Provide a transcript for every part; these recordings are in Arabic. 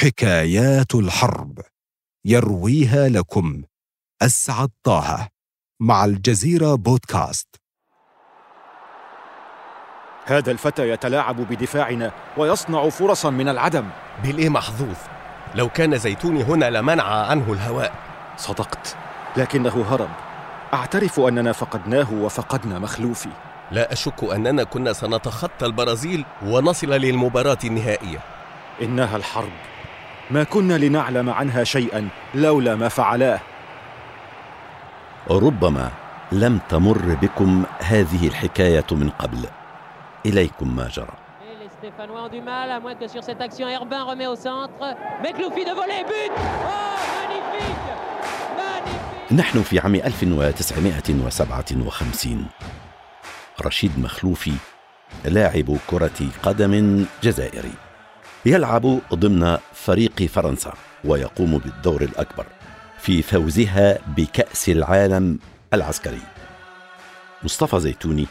حكايات الحرب. يرويها لكم. أسعد طه. مع الجزيرة بودكاست. هذا الفتى يتلاعب بدفاعنا ويصنع فرصا من العدم. بليه محظوظ. لو كان زيتوني هنا لمنع عنه الهواء. صدقت. لكنه هرب. أعترف أننا فقدناه وفقدنا مخلوفي. لا أشك أننا كنا سنتخطى البرازيل ونصل للمباراة النهائية. إنها الحرب. ما كنا لنعلم عنها شيئا لولا ما فعلاه. ربما لم تمر بكم هذه الحكاية من قبل. إليكم ما جرى. نحن في عام 1957 رشيد مخلوفي لاعب كرة قدم جزائري. يلعب ضمن فريق فرنسا ويقوم بالدور الأكبر في فوزها بكأس العالم العسكري. مصطفى زيتوني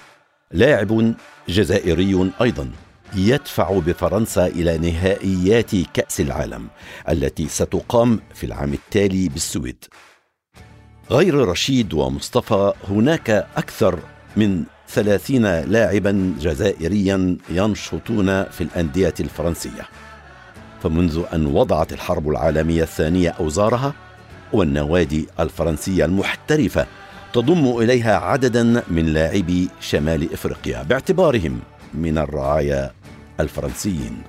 لاعب جزائري أيضا يدفع بفرنسا إلى نهائيات كأس العالم التي ستقام في العام التالي بالسويد. غير رشيد ومصطفى هناك أكثر من ثلاثين لاعبا جزائريا ينشطون في الأندية الفرنسية. فمنذ أن وضعت الحرب العالمية الثانية أوزارها والنوادي الفرنسية المحترفة تضم إليها عددا من لاعبي شمال إفريقيا باعتبارهم من الرعايا الفرنسيين.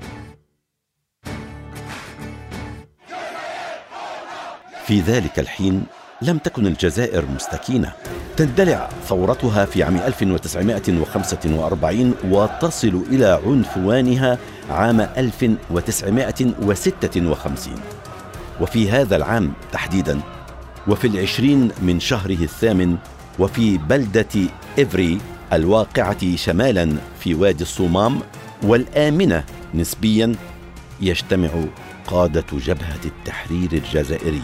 في ذلك الحين لم تكن الجزائر مستكينة. تندلع ثورتها في عام 1945 وتصل إلى عنفوانها عام 1956 وفي هذا العام تحديدا وفي العشرين من شهره الثامن وفي بلدة إفري الواقعة شمالا في وادي الصومام والآمنة نسبيا يجتمع قادة جبهة التحرير الجزائري.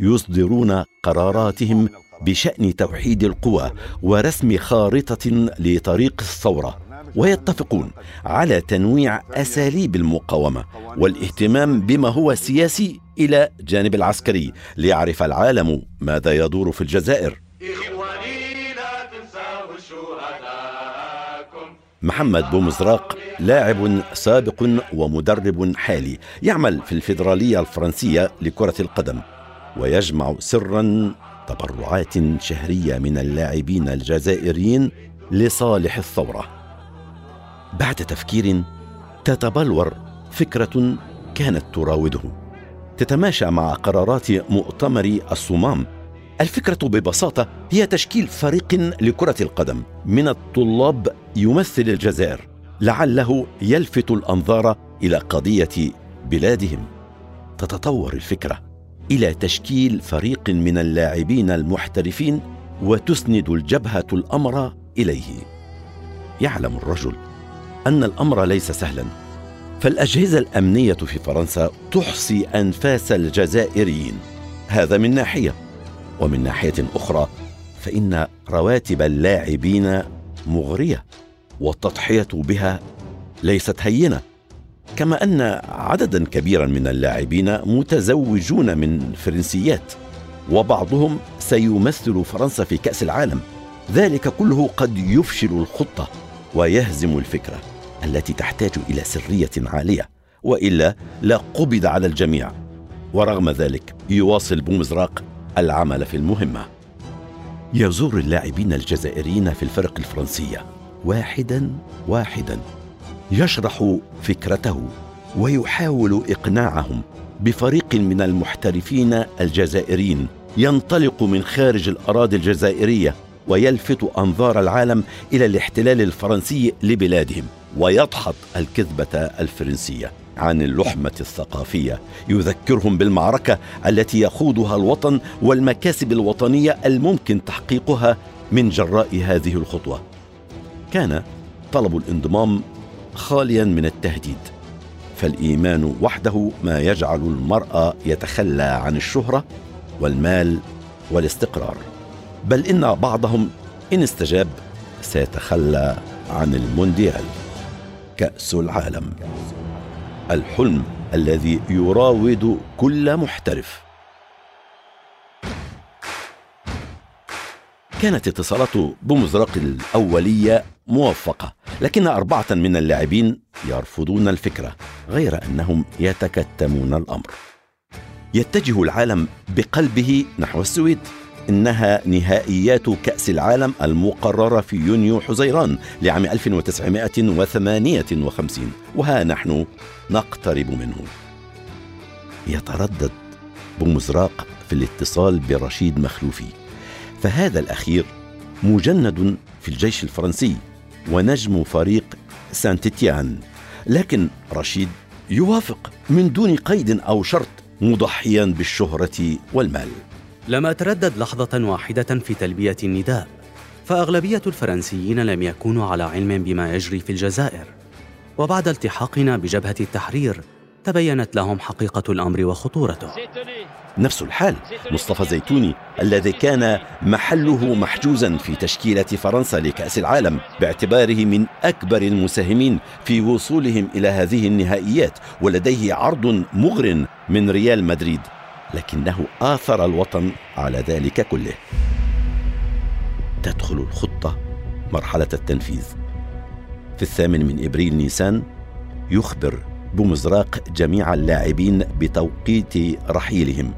يصدرون قراراتهم بشأن توحيد القوى ورسم خارطة لطريق الثورة ويتفقون على تنويع أساليب المقاومة والاهتمام بما هو سياسي إلى جانب العسكري ليعرف العالم ماذا يدور في الجزائر. محمد بومزراق لاعب سابق ومدرب حالي يعمل في الفيدرالية الفرنسية لكرة القدم ويجمع سرا تبرعات شهرية من اللاعبين الجزائريين لصالح الثورة. بعد تفكير تتبلور فكرة كانت تراوده. تتماشى مع قرارات مؤتمر الصمام. الفكرة ببساطة هي تشكيل فريق لكرة القدم من الطلاب يمثل الجزائر لعله يلفت الأنظار إلى قضية بلادهم. تتطور الفكرة إلى تشكيل فريق من اللاعبين المحترفين وتسند الجبهة الأمر إليه. يعلم الرجل أن الأمر ليس سهلا فالأجهزة الأمنية في فرنسا تحصي أنفاس الجزائريين. هذا من ناحية ومن ناحية أخرى فإن رواتب اللاعبين مغرية والتضحية بها ليست هينة كما أن عددا كبيرا من اللاعبين متزوجون من فرنسيات وبعضهم سيمثل فرنسا في كأس العالم. ذلك كله قد يفشل الخطة ويهزم الفكرة التي تحتاج إلى سرية عالية وإلا لا قبض على الجميع. ورغم ذلك يواصل بومزراق العمل في المهمة. يزور اللاعبين الجزائريين في الفرق الفرنسية. واحدا واحدا. يشرح فكرته ويحاول إقناعهم بفريق من المحترفين الجزائريين ينطلق من خارج الأراضي الجزائرية ويلفت أنظار العالم إلى الاحتلال الفرنسي لبلادهم ويدحض الكذبة الفرنسية. عن اللحمة الثقافية. يذكرهم بالمعركة التي يخوضها الوطن والمكاسب الوطنية الممكن تحقيقها من جراء هذه الخطوة. كان طلب الانضمام خاليا من التهديد فالإيمان وحده ما يجعل المرء يتخلى عن الشهرة والمال والاستقرار. بل إن بعضهم إن استجاب سيتخلى عن المونديال. كأس العالم. الحلم الذي يراود كل محترف. كانت اتصالات بومزرق الأولية موفقة لكن أربعة من اللاعبين يرفضون الفكرة غير أنهم يتكتمون الأمر. يتجه العالم بقلبه نحو السويد. إنها نهائيات كأس العالم المقررة في يونيو حزيران لعام 1958 وها نحن نقترب منه. يتردد بومزراق في الاتصال برشيد مخلوفي. فهذا الأخير مجند في الجيش الفرنسي ونجم فريق سانتيتيان. لكن رشيد يوافق من دون قيد أو شرط مضحيا بالشهرة والمال. لم أتردد لحظة واحدة في تلبية النداء فأغلبية الفرنسيين لم يكونوا على علم بما يجري في الجزائر. وبعد التحاقنا بجبهة التحرير تبينت لهم حقيقة الأمر وخطورته. نفس الحال مصطفى زيتوني الذي كان محله محجوزا في تشكيلة فرنسا لكأس العالم باعتباره من أكبر المساهمين في وصولهم إلى هذه النهائيات ولديه عرض مغر من ريال مدريد. لكنه آثر الوطن على ذلك كله. تدخل الخطة مرحلة التنفيذ. في الثامن من إبريل نيسان يخبر بمزراق جميع اللاعبين بتوقيت رحيلهم.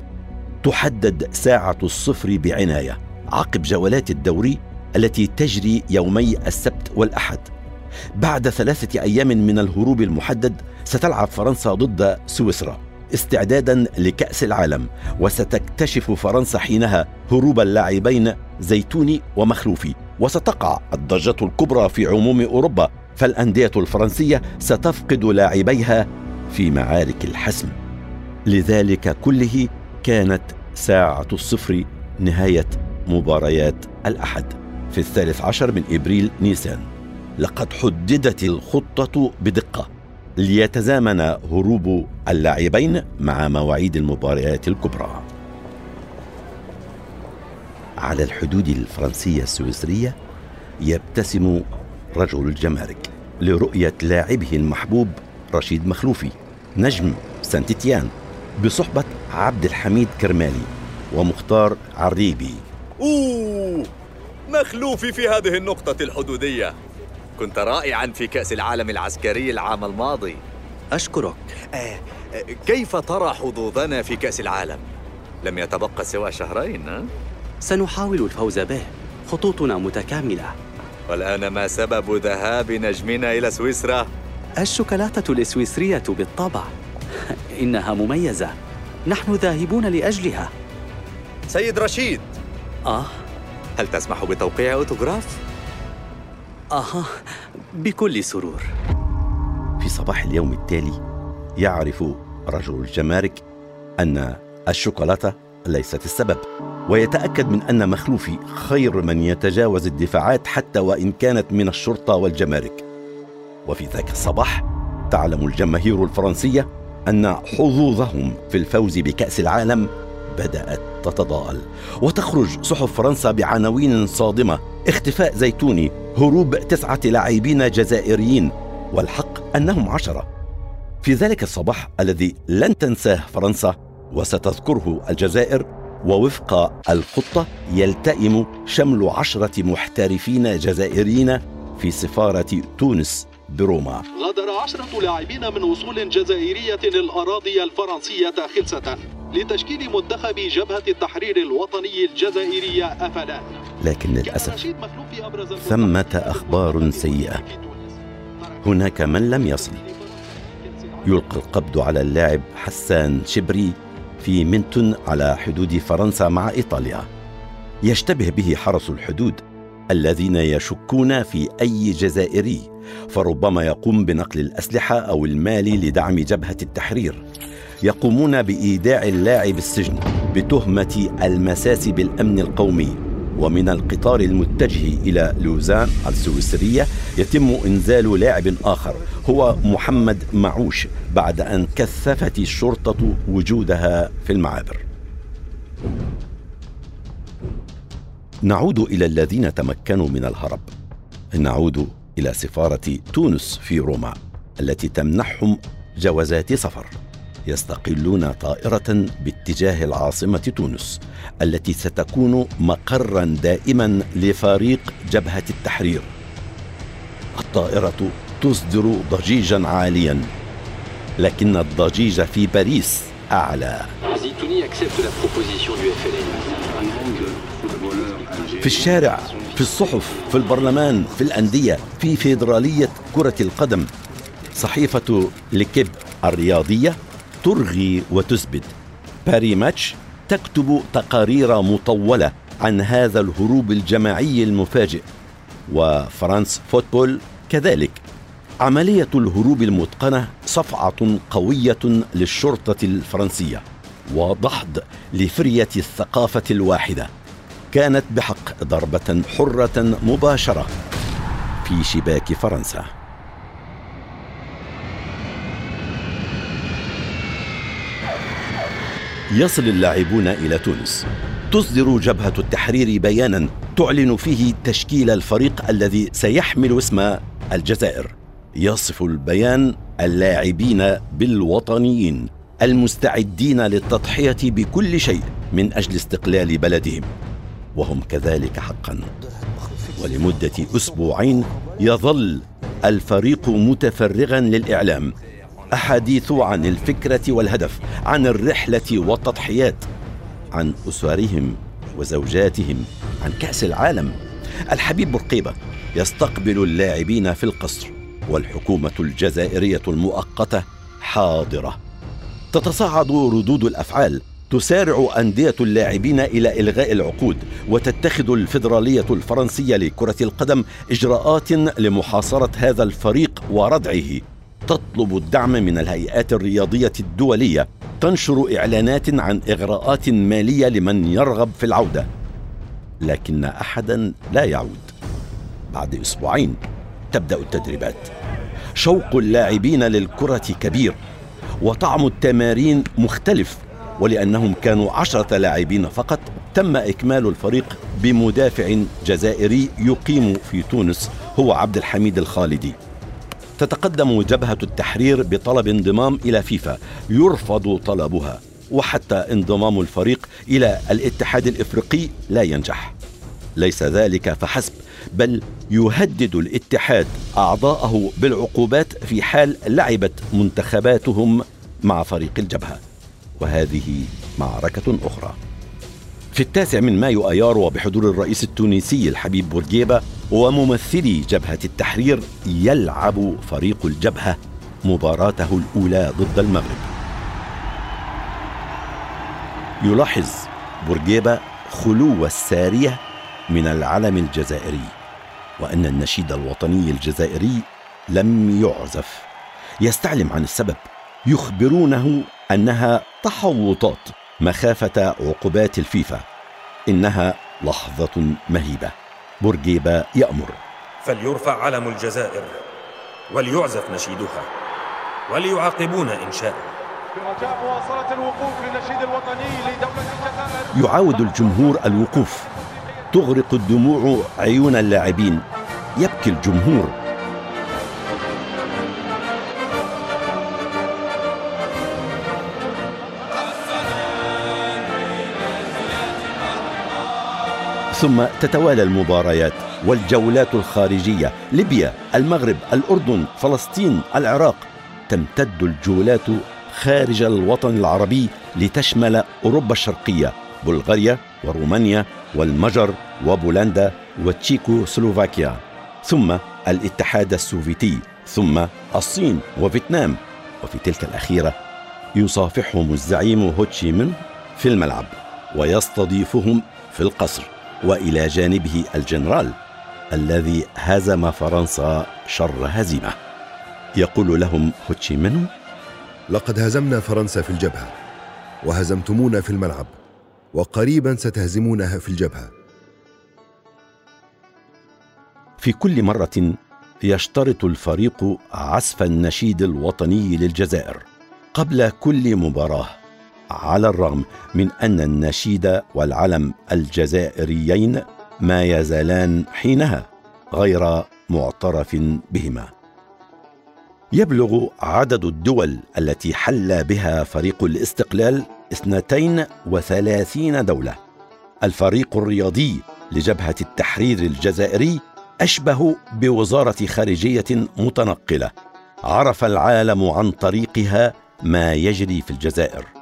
تحدد ساعة الصفر بعناية عقب جولات الدوري التي تجري يومي السبت والأحد. بعد ثلاثة أيام من الهروب المحدد ستلعب فرنسا ضد سويسرا. استعدادا لكأس العالم وستكتشف فرنسا حينها هروب اللاعبين زيتوني ومخلوفي. وستقع الضجة الكبرى في عموم أوروبا فالأندية الفرنسية ستفقد لاعبيها في معارك الحسم. لذلك كله كانت ساعة الصفر نهاية مباريات الأحد في الثالث عشر من إبريل نيسان. لقد حددت الخطة بدقة. ليتزامن هروب اللاعبين مع مواعيد المباريات الكبرى. على الحدود الفرنسية السويسرية يبتسم رجل الجمارك لرؤية لاعبه المحبوب رشيد مخلوفي نجم سانتيتيان بصحبة عبد الحميد كرمالي ومختار عريبي. أوه! مخلوفي في هذه النقطة الحدودية. كنت رائعا في كأس العالم العسكري العام الماضي. أشكرك. آه كيف ترى حظوظنا في كأس العالم؟ لم يتبقى سوى شهرين ها؟ سنحاول الفوز به. خطوطنا متكاملة. والآن ما سبب ذهاب نجمنا إلى سويسرا؟ الشوكولاتة الإسويسرية بالطبع. إنها مميزة. نحن ذاهبون لأجلها. سيد رشيد. آه. هل تسمح بتوقيع أوتوغراف؟ آه بكل سرور. في صباح اليوم التالي يعرف رجل الجمارك أن الشوكولاتة ليست السبب ويتأكد من أن مخلوفي خير من يتجاوز الدفاعات حتى وإن كانت من الشرطة والجمارك. وفي ذاك الصباح تعلم الجماهير الفرنسية أن حظوظهم في الفوز بكأس العالم بدأت تتضاءل. وتخرج صحف فرنسا بعناوين صادمة. اختفاء زيتوني هروب تسعة لاعبين جزائريين. والحق أنهم عشرة. في ذلك الصباح الذي لن تنساه فرنسا وستذكره الجزائر ووفق الخطة يلتئم شمل عشرة محترفين جزائريين في سفارة تونس بروما. غادر عشرة لاعبين من وصول جزائرية الأراضي الفرنسية خلسة لتشكيل منتخب جبهة التحرير الوطني الجزائرية أفلان لكن للأسف ثمة أخبار سيئة. هناك من لم يصل. يلقي القبض على اللاعب حسان شبري في منتون على حدود فرنسا مع إيطاليا. يشتبه به حرس الحدود الذين يشكون في أي جزائري فربما يقوم بنقل الأسلحة أو المال لدعم جبهة التحرير. يقومون بإيداع اللاعب السجن بتهمة المساس بالأمن القومي. ومن القطار المتجه إلى لوزان السويسرية يتم إنزال لاعب آخر هو محمد معوش بعد أن كثفت الشرطة وجودها في المعابر. نعود إلى الذين تمكنوا من الهرب. نعود إلى سفارة تونس في روما التي تمنحهم جوازات سفر. يستقلون طائرة باتجاه العاصمة تونس التي ستكون مقرا دائما لفريق جبهة التحرير. الطائرة تصدر ضجيجا عاليا لكن الضجيج في باريس أعلى. في الشارع في الصحف في البرلمان في الأندية في فيدرالية كرة القدم صحيفة لكيب الرياضية ترغي وتثبت. باري ماتش تكتب تقارير مطولة عن هذا الهروب الجماعي المفاجئ. وفرانس فوتبول كذلك. عملية الهروب المتقنة صفعة قوية للشرطة الفرنسية ودحض لفرية الثقافة الواحدة. كانت بحق ضربة حرة مباشرة في شباك فرنسا. يصل اللاعبون إلى تونس. تصدر جبهة التحرير بيانا تعلن فيه تشكيل الفريق الذي سيحمل اسم الجزائر. يصف البيان اللاعبين بالوطنيين المستعدين للتضحية بكل شيء من أجل استقلال بلدهم. وهم كذلك حقا. ولمدة أسبوعين يظل الفريق متفرغا للإعلام. احاديث عن الفكرة والهدف عن الرحلة والتضحيات عن أسرهم وزوجاتهم عن كأس العالم. الحبيب بورقيبة يستقبل اللاعبين في القصر والحكومة الجزائرية المؤقتة حاضرة. تتصاعد ردود الأفعال تسارع أندية اللاعبين إلى إلغاء العقود وتتخذ الفيدرالية الفرنسية لكرة القدم إجراءات لمحاصرة هذا الفريق وردعه. تطلب الدعم من الهيئات الرياضية الدولية تنشر إعلانات عن إغراءات مالية لمن يرغب في العودة. لكن احدا لا يعود. بعد أسبوعين تبدأ التدريبات. شوق اللاعبين للكرة كبير وطعم التمارين مختلف ولأنهم كانوا عشرة لاعبين فقط تم إكمال الفريق بمدافع جزائري يقيم في تونس هو عبد الحميد الخالدي. تتقدم جبهة التحرير بطلب انضمام إلى فيفا يرفض طلبها وحتى انضمام الفريق إلى الاتحاد الإفريقي لا ينجح. ليس ذلك فحسب بل يهدد الاتحاد أعضاءه بالعقوبات في حال لعبت منتخباتهم مع فريق الجبهة. وهذه معركة أخرى. في التاسع من مايو أيار وبحضور الرئيس التونسي الحبيب بورقيبة وممثلي جبهة التحرير يلعب فريق الجبهة مباراته الأولى ضد المغرب. يلاحظ بورقيبة خلو السارية من العلم الجزائري وأن النشيد الوطني الجزائري لم يعزف يستعلم عن السبب يخبرونه أنها تحوطات مخافة عقوبات الفيفا. إنها لحظة مهيبة. بورقيبة يأمر. فليرفع علم الجزائر وليعزف نشيدها وليعاقبونا إن شاء. برجاء مواصلة الوقوف للنشيد الوطني لدولة الجزائر. يعاود الجمهور الوقوف. تغرق الدموع عيون اللاعبين. يبكي الجمهور. ثم تتوالى المباريات والجولات الخارجية ليبيا المغرب الأردن فلسطين العراق. تمتد الجولات خارج الوطن العربي لتشمل أوروبا الشرقية بلغاريا ورومانيا والمجر وبولندا وتشيكو سلوفاكيا. ثم الاتحاد السوفيتي ثم الصين وفيتنام. وفي تلك الأخيرة يصافحهم الزعيم هوتشي من في الملعب ويستضيفهم في القصر. وإلى جانبه الجنرال الذي هزم فرنسا شر هزيمة. يقول لهم هوتشي منو لقد هزمنا فرنسا في الجبهة وهزمتمونا في الملعب وقريبا ستهزمونها في الجبهة. في كل مرة يشترط الفريق عزف النشيد الوطني للجزائر قبل كل مباراة. على الرغم من أن النشيد والعلم الجزائريين ما يزالان حينها غير معترف بهما. يبلغ عدد الدول التي حل بها فريق الاستقلال 32 دولة. الفريق الرياضي لجبهة التحرير الجزائري أشبه بوزارة خارجية متنقلة. عرف العالم عن طريقها ما يجري في الجزائر.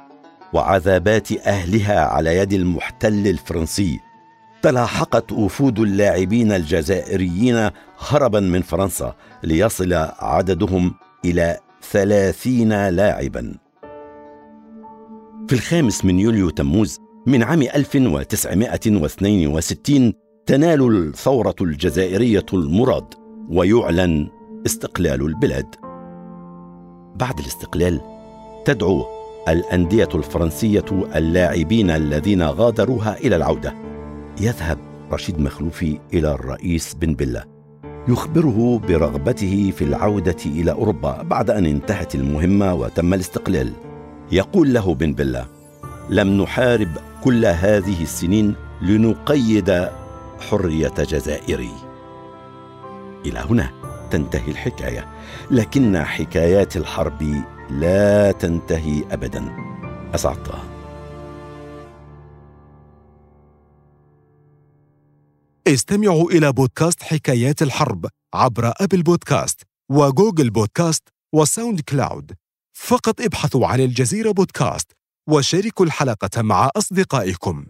وعذابات أهلها على يد المحتل الفرنسي تلاحقت وفود اللاعبين الجزائريين هربا من فرنسا ليصل عددهم إلى ثلاثين لاعبا في الخامس من يوليو تموز من عام 1962 تنال الثورة الجزائرية المراد ويعلن استقلال البلاد. بعد الاستقلال تدعو الأندية الفرنسية اللاعبين الذين غادروها إلى العودة. يذهب رشيد مخلوفي إلى الرئيس بن بلة يخبره برغبته في العودة إلى أوروبا بعد أن انتهت المهمة وتم الاستقلال. يقول له بن بلة: لم نحارب كل هذه السنين لنقيد حرية جزائري إلى هنا تنتهي الحكاية لكن حكايات الحرب لا تنتهي ابدا. اسعد طه استمعوا إلى بودكاست حكايات الحرب عبر أبل بودكاست وجوجل بودكاست وساوند كلاود. فقط ابحثوا عن الجزيرة بودكاست وشاركوا الحلقة مع أصدقائكم.